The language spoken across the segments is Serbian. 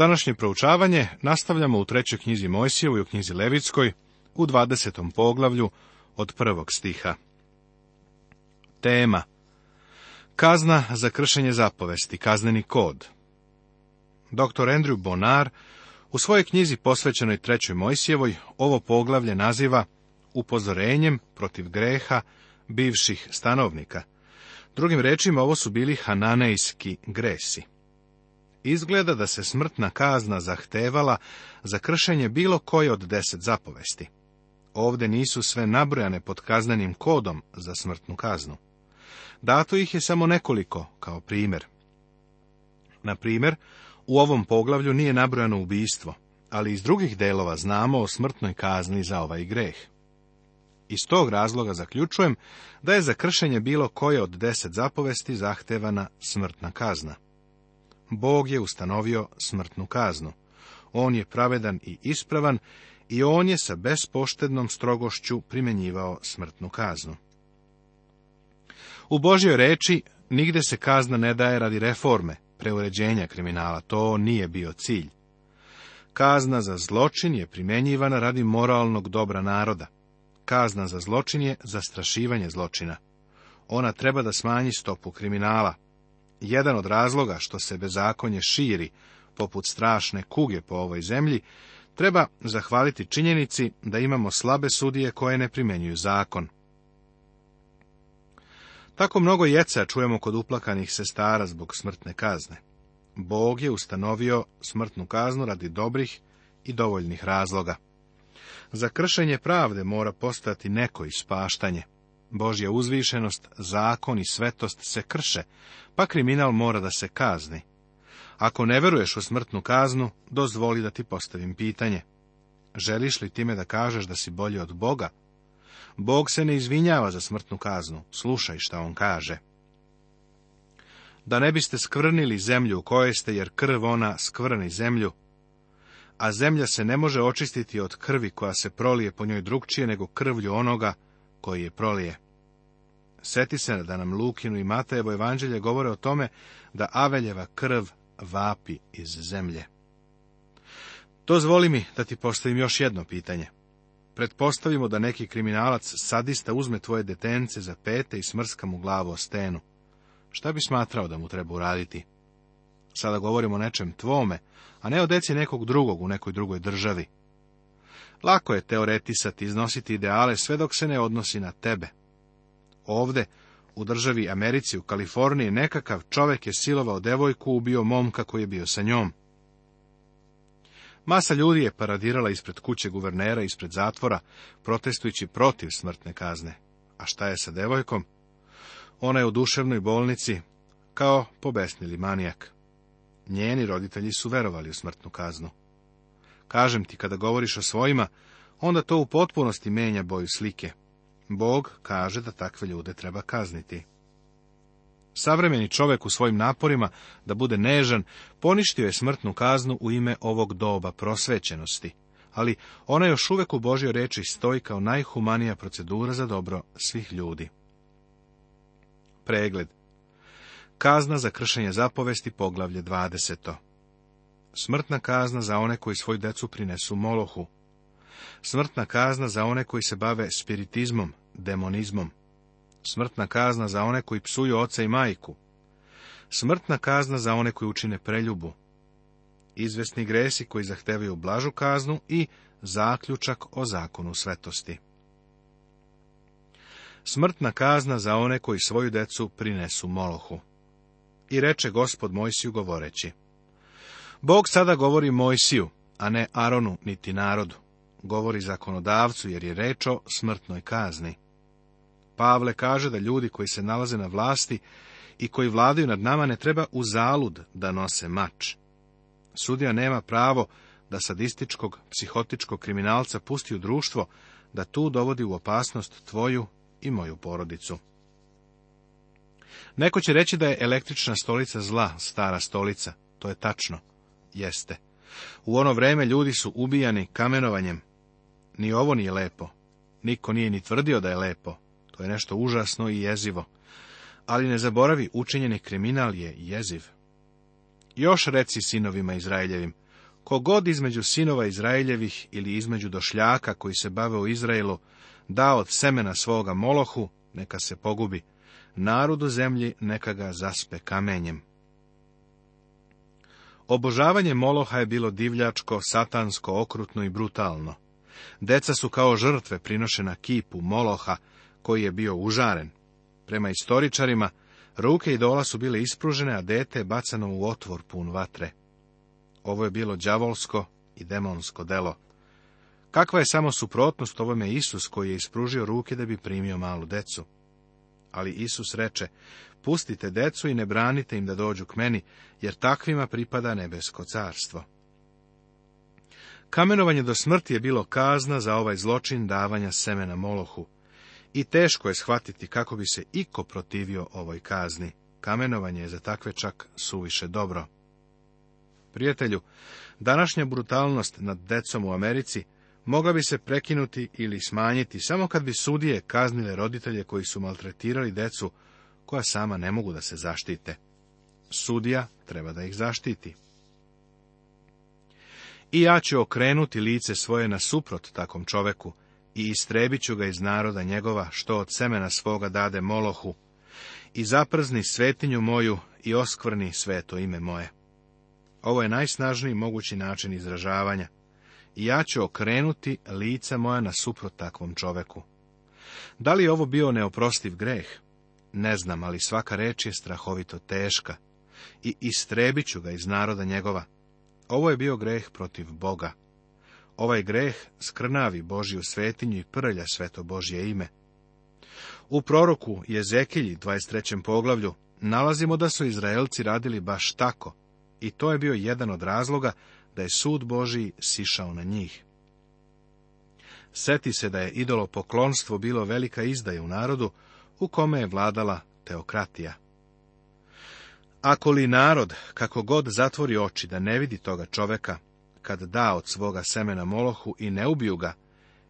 Današnje proučavanje nastavljamo u trećoj knjizi Mojsijevu i u knjizi Levitskoj u 20. poglavlju od prvog stiha. Tema Kazna za kršenje zapovesti, kazneni kod. Dr. Andrew Bonar u svojoj knjizi posvećenoj trećoj Mojsijevoj ovo poglavlje naziva upozorenjem protiv greha bivših stanovnika. Drugim rečima, ovo su bili hananejski gresi. Izgleda da se smrtna kazna zahtevala za kršenje bilo koje od deset zapovesti. Ovdje nisu sve nabrojane pod kaznenim kodom za smrtnu kaznu. Dato ih je samo nekoliko, kao primjer. Na primjer, u ovom poglavlju nije nabrojano ubijstvo, ali iz drugih delova znamo o smrtnoj kazni za ovaj greh. Iz tog razloga zaključujem da je za kršenje bilo koje od deset zapovesti zahtevana smrtna kazna. Bog je ustanovio smrtnu kaznu. On je pravedan i ispravan i on je sa bespoštednom strogošću primjenjivao smrtnu kaznu. U Božjoj reči nigde se kazna ne daje radi reforme, preuređenja kriminala, to nije bio cilj. Kazna za zločin je primjenjivana radi moralnog dobra naroda. Kazna za zločin je zastrašivanje zločina. Ona treba da smanji stopu kriminala, jedan od razloga što se bezakonje širi, poput strašne kuge po ovoj zemlji, treba zahvaliti činjenici da imamo slabe sudije koje ne primenjuju zakon. Tako mnogo jeca čujemo kod uplakanih sestara zbog smrtne kazne. Bog je ustanovio smrtnu kaznu radi dobrih i dovoljnih razloga. Za kršenje pravde mora postati neko ispaštanje. Božja uzvišenost, zakon i svetost se krše, pa kriminal mora da se kazni. Ako ne veruješ u smrtnu kaznu, dozvoli da ti postavim pitanje. Želiš li time da kažeš da si bolji od Boga? Bog se ne izvinjava za smrtnu kaznu, slušaj šta on kaže. Da ne biste skvrnili zemlju u kojoj ste, jer krv ona skvrni zemlju, a zemlja se ne može očistiti od krvi koja se prolije po njoj drugčije nego krvlju onoga koji je prolije. Seti se da nam Lukinu i Matejevo evanđelje govore o tome da Aveljeva krv vapi iz zemlje. Dozvoli mi da ti postavim još jedno pitanje. Pretpostavimo da neki kriminalac sadista uzme tvoje detence za pete i smrska mu glavu o stenu. Šta bi smatrao da mu treba uraditi? Sada govorimo o nečem tvome, a ne o deci nekog drugog u nekoj drugoj državi. Lako je teoretisati, iznositi ideale sve dok se ne odnosi na tebe. Ovde, u državi Americi, u Kaliforniji, nekakav čovek je silovao devojku, ubio momka koji je bio sa njom. Masa ljudi je paradirala ispred kuće guvernera, ispred zatvora, protestujući protiv smrtne kazne. A šta je sa devojkom? Ona je u duševnoj bolnici, kao pobesnili manijak. Njeni roditelji su verovali u smrtnu kaznu. Kažem ti, kada govoriš o svojima, onda to u potpunosti menja boju slike. Bog kaže da takve ljude treba kazniti. Savremeni čovjek u svojim naporima da bude nežan, poništio je smrtnu kaznu u ime ovog doba prosvećenosti, ali ona još uvek u Božjoj reči stoji kao najhumanija procedura za dobro svih ljudi. Pregled Kazna za kršenje zapovesti poglavlje 20. Smrtna kazna za one koji svoju decu prinesu molohu. Smrtna kazna za one koji se bave spiritizmom, demonizmom. Smrtna kazna za one koji psuju oca i majku. Smrtna kazna za one koji učine preljubu. Izvesni gresi koji zahtevaju blažu kaznu i zaključak o zakonu svetosti. Smrtna kazna za one koji svoju decu prinesu molohu. I reče gospod Mojsiju govoreći, Bog sada govori Mojsiju, a ne Aronu niti narodu. Govori zakonodavcu jer je reč o smrtnoj kazni. Pavle kaže da ljudi koji se nalaze na vlasti i koji vladaju nad nama ne treba zalud da nose mač. Sudija nema pravo da sadističkog, psihotičkog kriminalca pusti u društvo, da tu dovodi u opasnost tvoju i moju porodicu. Neko će reći da je električna stolica zla, stara stolica. To je tačno jeste. U ono vreme ljudi su ubijani kamenovanjem. Ni ovo nije lepo. Niko nije ni tvrdio da je lepo. To je nešto užasno i jezivo. Ali ne zaboravi, učinjeni kriminal je jeziv. Još reci sinovima Izraeljevim, god između sinova Izraeljevih ili između došljaka koji se bave u Izraelu, da od semena svoga molohu, neka se pogubi, narodu zemlji neka ga zaspe kamenjem. Obožavanje Moloha je bilo divljačko, satansko, okrutno i brutalno. Deca su kao žrtve prinošena kipu Moloha, koji je bio užaren. Prema istoričarima, ruke dola su bile ispružene, a dete je bacano u otvor pun vatre. Ovo je bilo đavolsko i demonsko delo. Kakva je samo suprotnost ovome Isus koji je ispružio ruke da bi primio malu decu? Ali Isus reče, pustite decu i ne branite im da dođu k meni, jer takvima pripada nebesko carstvo. Kamenovanje do smrti je bilo kazna za ovaj zločin davanja semena Molohu. I teško je shvatiti kako bi se iko protivio ovoj kazni. Kamenovanje je za takve čak suviše dobro. Prijatelju, današnja brutalnost nad decom u Americi mogla bi se prekinuti ili smanjiti samo kad bi sudije kaznile roditelje koji su maltretirali decu koja sama ne mogu da se zaštite. Sudija treba da ih zaštiti. I ja ću okrenuti lice svoje na suprot takvom čoveku i istrebit ću ga iz naroda njegova, što od semena svoga dade molohu, i zaprzni svetinju moju i oskvrni sveto ime moje. Ovo je najsnažniji mogući način izražavanja i ja ću okrenuti lice moja nasuprot takvom čoveku. Da li je ovo bio neoprostiv greh? Ne znam, ali svaka reč je strahovito teška i istrebit ću ga iz naroda njegova. Ovo je bio greh protiv Boga. Ovaj greh skrnavi Božju svetinju i prlja sveto Božje ime. U proroku Jezekilji 23. poglavlju nalazimo da su Izraelci radili baš tako, i to je bio jedan od razloga da je sud Boži sišao na njih. Sjeti se da je idolo poklonstvo bilo velika izdaja u narodu u kome je vladala teokratija. Ako li narod, kako god zatvori oči da ne vidi toga čoveka, kad da od svoga semena molohu i ne ubiju ga,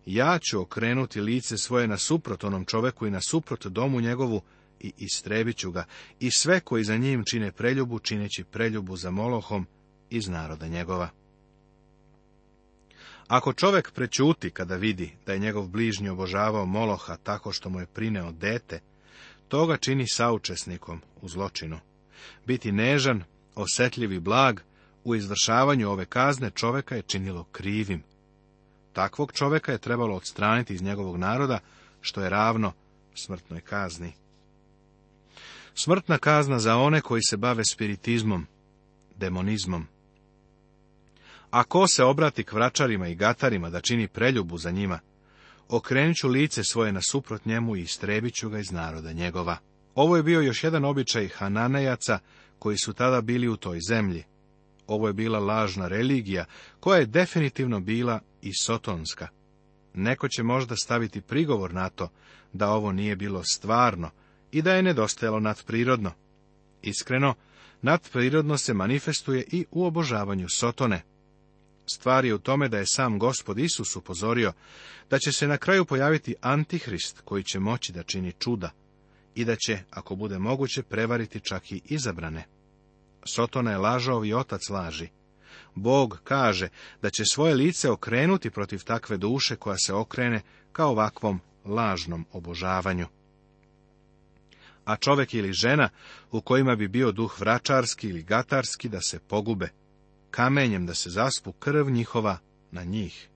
ja ću okrenuti lice svoje suprot onom čoveku i na suprot domu njegovu i istrebit ću ga i sve koji za njim čine preljubu, čineći preljubu za molohom iz naroda njegova. Ako čovjek prećuti kada vidi da je njegov bližnji obožavao Moloha tako što mu je prineo dete, to ga čini saučesnikom u zločinu. Biti nežan, osjetljivi blag u izvršavanju ove kazne čovjeka je činilo krivim. Takvog čovjeka je trebalo odstraniti iz njegovog naroda, što je ravno smrtnoj kazni. Smrtna kazna za one koji se bave spiritizmom, demonizmom, a ko se obrati k vračarima i gatarima da čini preljubu za njima, okrenut ću lice svoje nasuprot njemu i istrebit ću ga iz naroda njegova. Ovo je bio još jedan običaj Hananejaca koji su tada bili u toj zemlji. Ovo je bila lažna religija koja je definitivno bila i sotonska. Neko će možda staviti prigovor na to da ovo nije bilo stvarno i da je nedostajalo nadprirodno. Iskreno, nadprirodno se manifestuje i u obožavanju sotone. Stvar je u tome da je sam gospod Isus upozorio da će se na kraju pojaviti antihrist koji će moći da čini čuda i da će, ako bude moguće, prevariti čak i izabrane. Sotona je lažao i otac laži. Bog kaže da će svoje lice okrenuti protiv takve duše koja se okrene kao ovakvom lažnom obožavanju. A čovek ili žena u kojima bi bio duh vračarski ili gatarski da se pogube, kamenjem da se zaspu krv njihova na njih.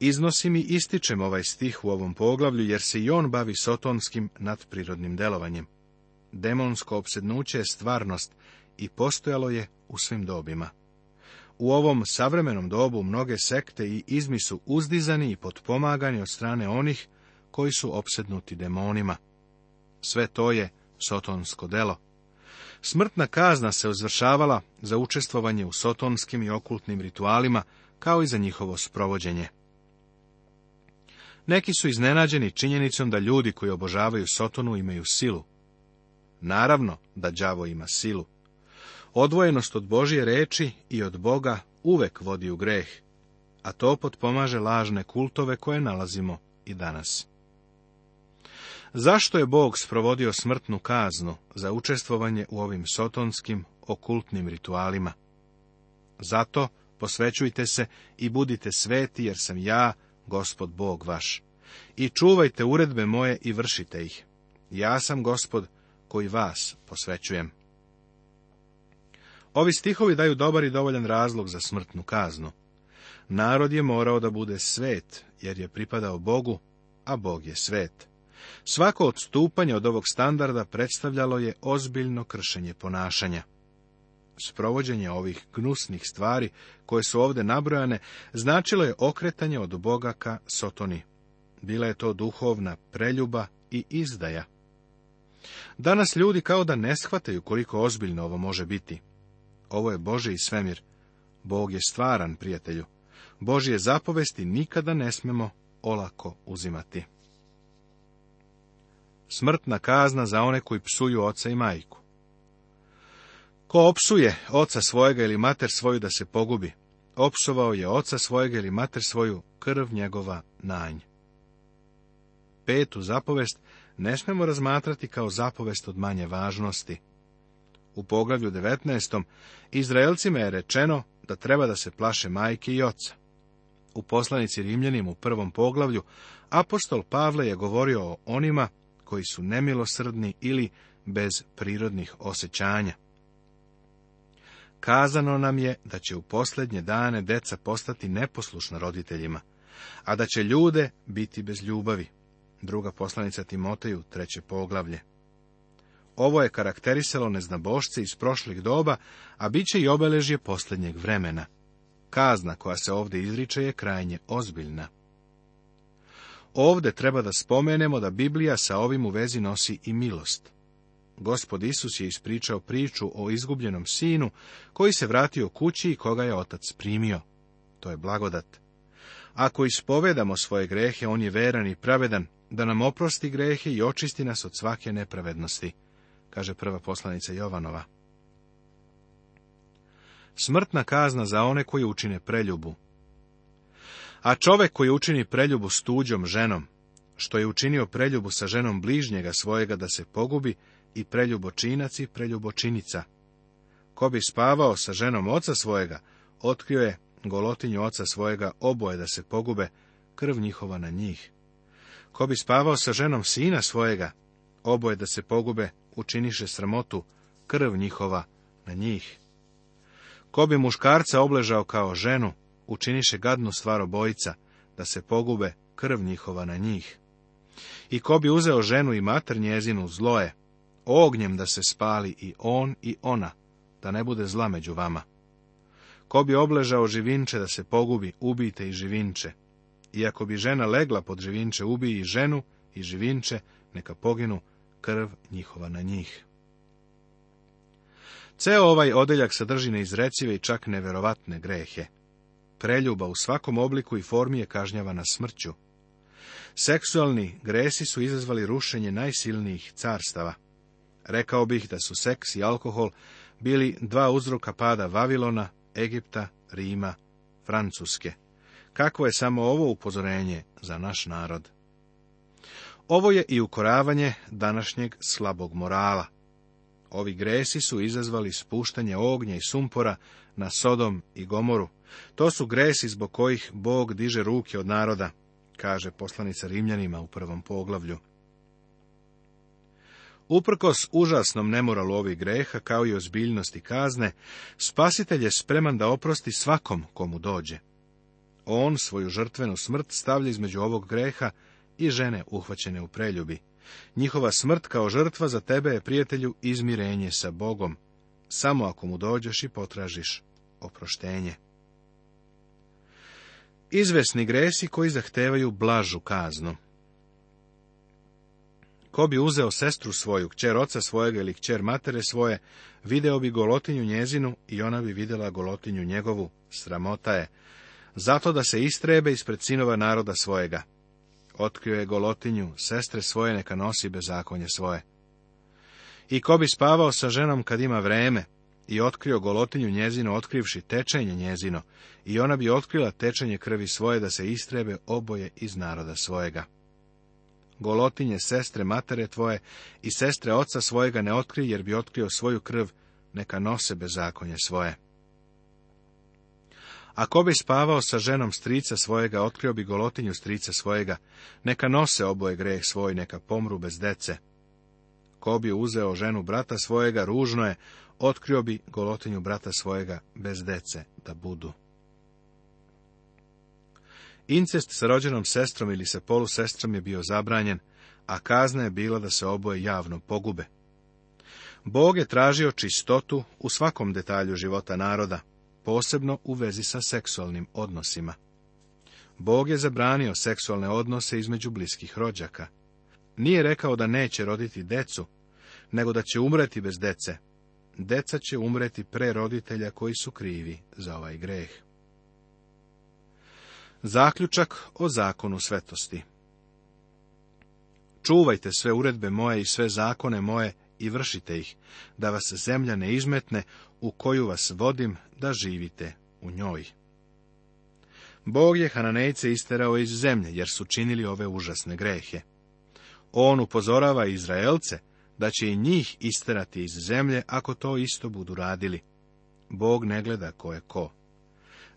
Iznosim i ističem ovaj stih u ovom poglavlju, jer se i on bavi sotonskim nadprirodnim delovanjem. Demonsko opsednuće je stvarnost i postojalo je u svim dobima. U ovom savremenom dobu mnoge sekte i izmi su uzdizani i potpomagani od strane onih koji su opsednuti demonima. Sve to je sotonsko delo. Smrtna kazna se uzvršavala za učestvovanje u sotonskim i okultnim ritualima, kao i za njihovo sprovođenje. Neki su iznenađeni činjenicom da ljudi koji obožavaju Sotonu imaju silu. Naravno da đavo ima silu. Odvojenost od Božje reči i od Boga uvek vodi u greh, a to potpomaže lažne kultove koje nalazimo i danas. Zašto je Bog sprovodio smrtnu kaznu za učestvovanje u ovim sotonskim okultnim ritualima? Zato posvećujte se i budite sveti, jer sam ja, gospod Bog vaš. I čuvajte uredbe moje i vršite ih. Ja sam gospod koji vas posvećujem. Ovi stihovi daju dobar i dovoljan razlog za smrtnu kaznu. Narod je morao da bude svet, jer je pripadao Bogu, a Bog je svet. Svako odstupanje od ovog standarda predstavljalo je ozbiljno kršenje ponašanja. Sprovođenje ovih gnusnih stvari, koje su ovde nabrojane, značilo je okretanje od Boga ka Sotoni. Bila je to duhovna preljuba i izdaja. Danas ljudi kao da ne shvataju koliko ozbiljno ovo može biti. Ovo je Bože i svemir. Bog je stvaran, prijatelju. Božje zapovesti nikada ne smemo olako uzimati smrtna kazna za one koji psuju oca i majku. Ko opsuje oca svojega ili mater svoju da se pogubi, opsovao je oca svojega ili mater svoju krv njegova nanj. Petu zapovest ne smemo razmatrati kao zapovest od manje važnosti. U poglavlju 19. Izraelcima je rečeno da treba da se plaše majke i oca. U poslanici Rimljanim u prvom poglavlju apostol Pavle je govorio o onima koji su nemilosrdni ili bez prirodnih osjećanja. Kazano nam je da će u posljednje dane deca postati neposlušna roditeljima, a da će ljude biti bez ljubavi. Druga poslanica Timoteju, treće poglavlje. Ovo je karakterisalo neznabošce iz prošlih doba, a bit će i obeležje posljednjeg vremena. Kazna koja se ovdje izriče je krajnje ozbiljna. Ovde treba da spomenemo da Biblija sa ovim u vezi nosi i milost. Gospod Isus je ispričao priču o izgubljenom sinu koji se vratio kući i koga je otac primio. To je blagodat. Ako ispovedamo svoje grehe, on je veran i pravedan, da nam oprosti grehe i očisti nas od svake nepravednosti, kaže prva poslanica Jovanova. Smrtna kazna za one koji učine preljubu. A čovek koji učini preljubu s tuđom ženom, što je učinio preljubu sa ženom bližnjega svojega da se pogubi, i preljubočinac i preljubočinica. Ko bi spavao sa ženom oca svojega, otkrio je golotinju oca svojega oboje da se pogube, krv njihova na njih. Ko bi spavao sa ženom sina svojega, oboje da se pogube, učiniše sramotu, krv njihova na njih. Ko bi muškarca obležao kao ženu, učiniše gadnu stvar obojica, da se pogube krv njihova na njih. I ko bi uzeo ženu i mater njezinu zloje, ognjem da se spali i on i ona, da ne bude zla među vama. Ko bi obležao živinče da se pogubi, ubijte i živinče. I ako bi žena legla pod živinče, ubiji i ženu i živinče, neka poginu krv njihova na njih. Ceo ovaj odeljak sadrži neizrecive i čak neverovatne grehe preljuba u svakom obliku i formi je na smrću. Seksualni gresi su izazvali rušenje najsilnijih carstava. Rekao bih da su seks i alkohol bili dva uzroka pada Vavilona, Egipta, Rima, Francuske. Kako je samo ovo upozorenje za naš narod? Ovo je i ukoravanje današnjeg slabog morala. Ovi gresi su izazvali spuštanje ognja i sumpora na Sodom i Gomoru. To su gresi zbog kojih Bog diže ruke od naroda, kaže poslanica Rimljanima u prvom poglavlju. Uprkos užasnom nemoralu ovih greha, kao i ozbiljnosti kazne, spasitelj je spreman da oprosti svakom komu dođe. On svoju žrtvenu smrt stavlja između ovog greha i žene uhvaćene u preljubi. Njihova smrt kao žrtva za tebe je, prijatelju, izmirenje sa Bogom, samo ako mu dođeš i potražiš oproštenje izvesni gresi koji zahtevaju blažu kaznu. Ko bi uzeo sestru svoju, kćer oca svojega ili kćer matere svoje, video bi golotinju njezinu i ona bi videla golotinju njegovu, sramota je, zato da se istrebe ispred sinova naroda svojega. Otkrio je golotinju, sestre svoje neka nosi bezakonje svoje. I ko bi spavao sa ženom kad ima vreme, i otkrio golotinju njezino, otkrivši tečenje njezino, i ona bi otkrila tečenje krvi svoje, da se istrebe oboje iz naroda svojega. Golotinje sestre matere tvoje i sestre oca svojega ne otkri, jer bi otkrio svoju krv, neka nose bezakonje svoje. Ako bi spavao sa ženom strica svojega, otkrio bi golotinju strica svojega, neka nose oboje greh svoj, neka pomru bez dece. Ko bi uzeo ženu brata svojega, ružno je, otkrio bi golotinju brata svojega bez dece da budu. Incest sa rođenom sestrom ili sa polusestrom je bio zabranjen, a kazna je bila da se oboje javno pogube. Bog je tražio čistotu u svakom detalju života naroda, posebno u vezi sa seksualnim odnosima. Bog je zabranio seksualne odnose između bliskih rođaka. Nije rekao da neće roditi decu, nego da će umreti bez dece, deca će umreti pre roditelja koji su krivi za ovaj greh. Zaključak o zakonu svetosti Čuvajte sve uredbe moje i sve zakone moje i vršite ih, da vas zemlja ne izmetne u koju vas vodim da živite u njoj. Bog je Hananejce isterao iz zemlje, jer su činili ove užasne grehe. On upozorava Izraelce da će i njih isterati iz zemlje ako to isto budu radili. Bog ne gleda ko je ko.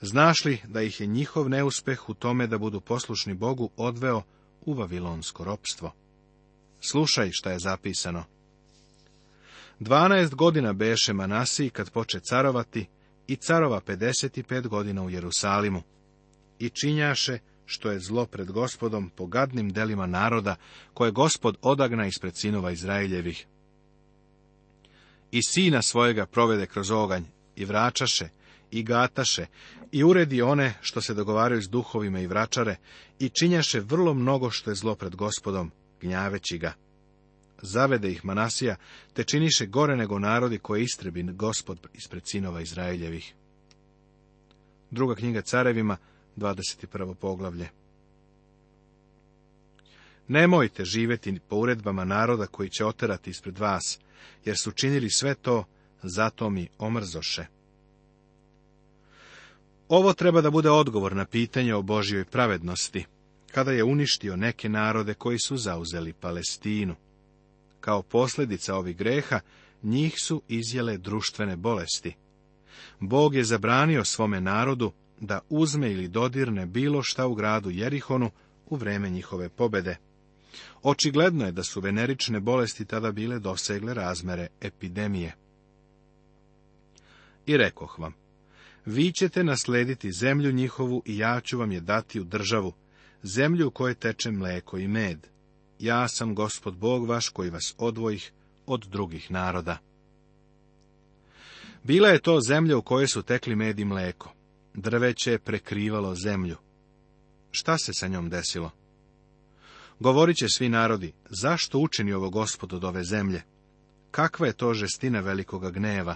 Znaš li da ih je njihov neuspeh u tome da budu poslušni Bogu odveo u vavilonsko ropstvo? Slušaj šta je zapisano. Dvanaest godina beše Manasi kad poče carovati i carova 55 godina u Jerusalimu. I činjaše što je zlo pred gospodom po gadnim delima naroda, koje gospod odagna ispred sinova Izraeljevih. I sina svojega provede kroz oganj, i vračaše, i gataše, i uredi one što se dogovaraju s duhovima i vračare, i činjaše vrlo mnogo što je zlo pred gospodom, gnjaveći ga. Zavede ih Manasija, te činiše gore nego narodi koje istrebin gospod ispred sinova Izraeljevih. Druga knjiga carevima, 21. poglavlje. Nemojte živjeti po uredbama naroda koji će oterati ispred vas, jer su činili sve to, zato mi omrzoše. Ovo treba da bude odgovor na pitanje o Božjoj pravednosti, kada je uništio neke narode koji su zauzeli Palestinu. Kao posljedica ovih greha, njih su izjele društvene bolesti. Bog je zabranio svome narodu da uzme ili dodirne bilo šta u gradu Jerihonu u vreme njihove pobede. Očigledno je da su venerične bolesti tada bile dosegle razmere epidemije. I rekoh vam, vi ćete naslediti zemlju njihovu i ja ću vam je dati u državu, zemlju u kojoj teče mleko i med. Ja sam gospod Bog vaš koji vas odvojih od drugih naroda. Bila je to zemlja u kojoj su tekli med i mleko drveće je prekrivalo zemlju. Šta se sa njom desilo? Govorit će svi narodi, zašto učini ovo gospod od ove zemlje? Kakva je to žestina velikoga gneva?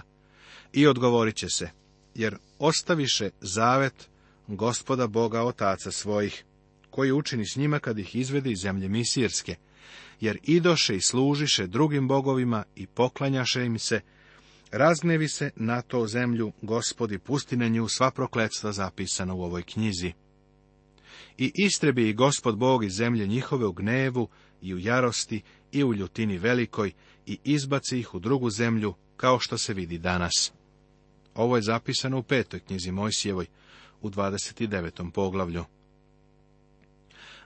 I odgovorit će se, jer ostaviše zavet gospoda Boga otaca svojih, koji učini s njima kad ih izvedi iz zemlje Misirske, jer idoše i služiše drugim bogovima i poklanjaše im se, Raznevi se na to zemlju, gospodi, pusti na nju sva prokletstva zapisana u ovoj knjizi. I istrebi i gospod Bog iz zemlje njihove u gnevu i u jarosti i u ljutini velikoj i izbaci ih u drugu zemlju, kao što se vidi danas. Ovo je zapisano u petoj knjizi Mojsijevoj, u 29. poglavlju.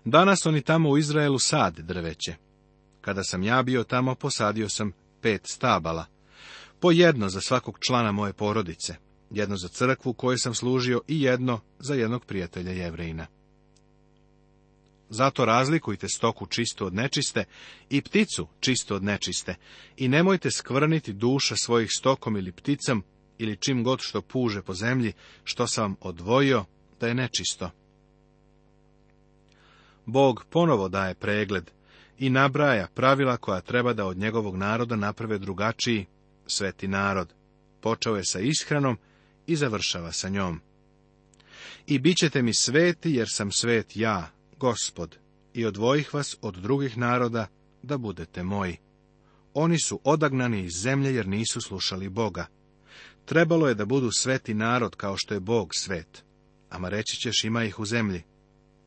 Danas oni tamo u Izraelu sad drveće. Kada sam ja bio tamo, posadio sam pet stabala. Po jedno za svakog člana moje porodice, jedno za crkvu koje sam služio i jedno za jednog prijatelja jevrejina. Zato razlikujte stoku čisto od nečiste i pticu čisto od nečiste i nemojte skvrniti duša svojih stokom ili pticam ili čim god što puže po zemlji, što sam vam odvojio da je nečisto. Bog ponovo daje pregled i nabraja pravila koja treba da od njegovog naroda naprave drugačiji sveti narod. Počeo je sa ishranom i završava sa njom. I bit ćete mi sveti, jer sam svet ja, gospod, i odvojih vas od drugih naroda, da budete moji. Oni su odagnani iz zemlje, jer nisu slušali Boga. Trebalo je da budu sveti narod, kao što je Bog svet. Ama reći ćeš, ima ih u zemlji.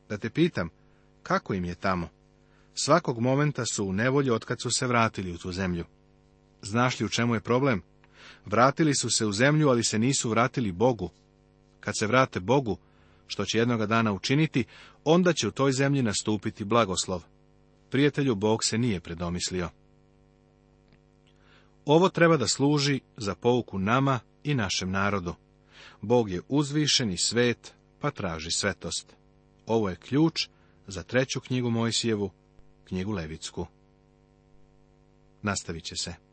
Da te pitam, kako im je tamo? Svakog momenta su u nevolji otkad su se vratili u tu zemlju. Znaš li u čemu je problem? Vratili su se u zemlju, ali se nisu vratili Bogu. Kad se vrate Bogu, što će jednoga dana učiniti, onda će u toj zemlji nastupiti blagoslov. Prijatelju, Bog se nije predomislio. Ovo treba da služi za pouku nama i našem narodu. Bog je uzvišeni i svet, pa traži svetost. Ovo je ključ za treću knjigu Mojsijevu, knjigu Levitsku. Nastavit će se.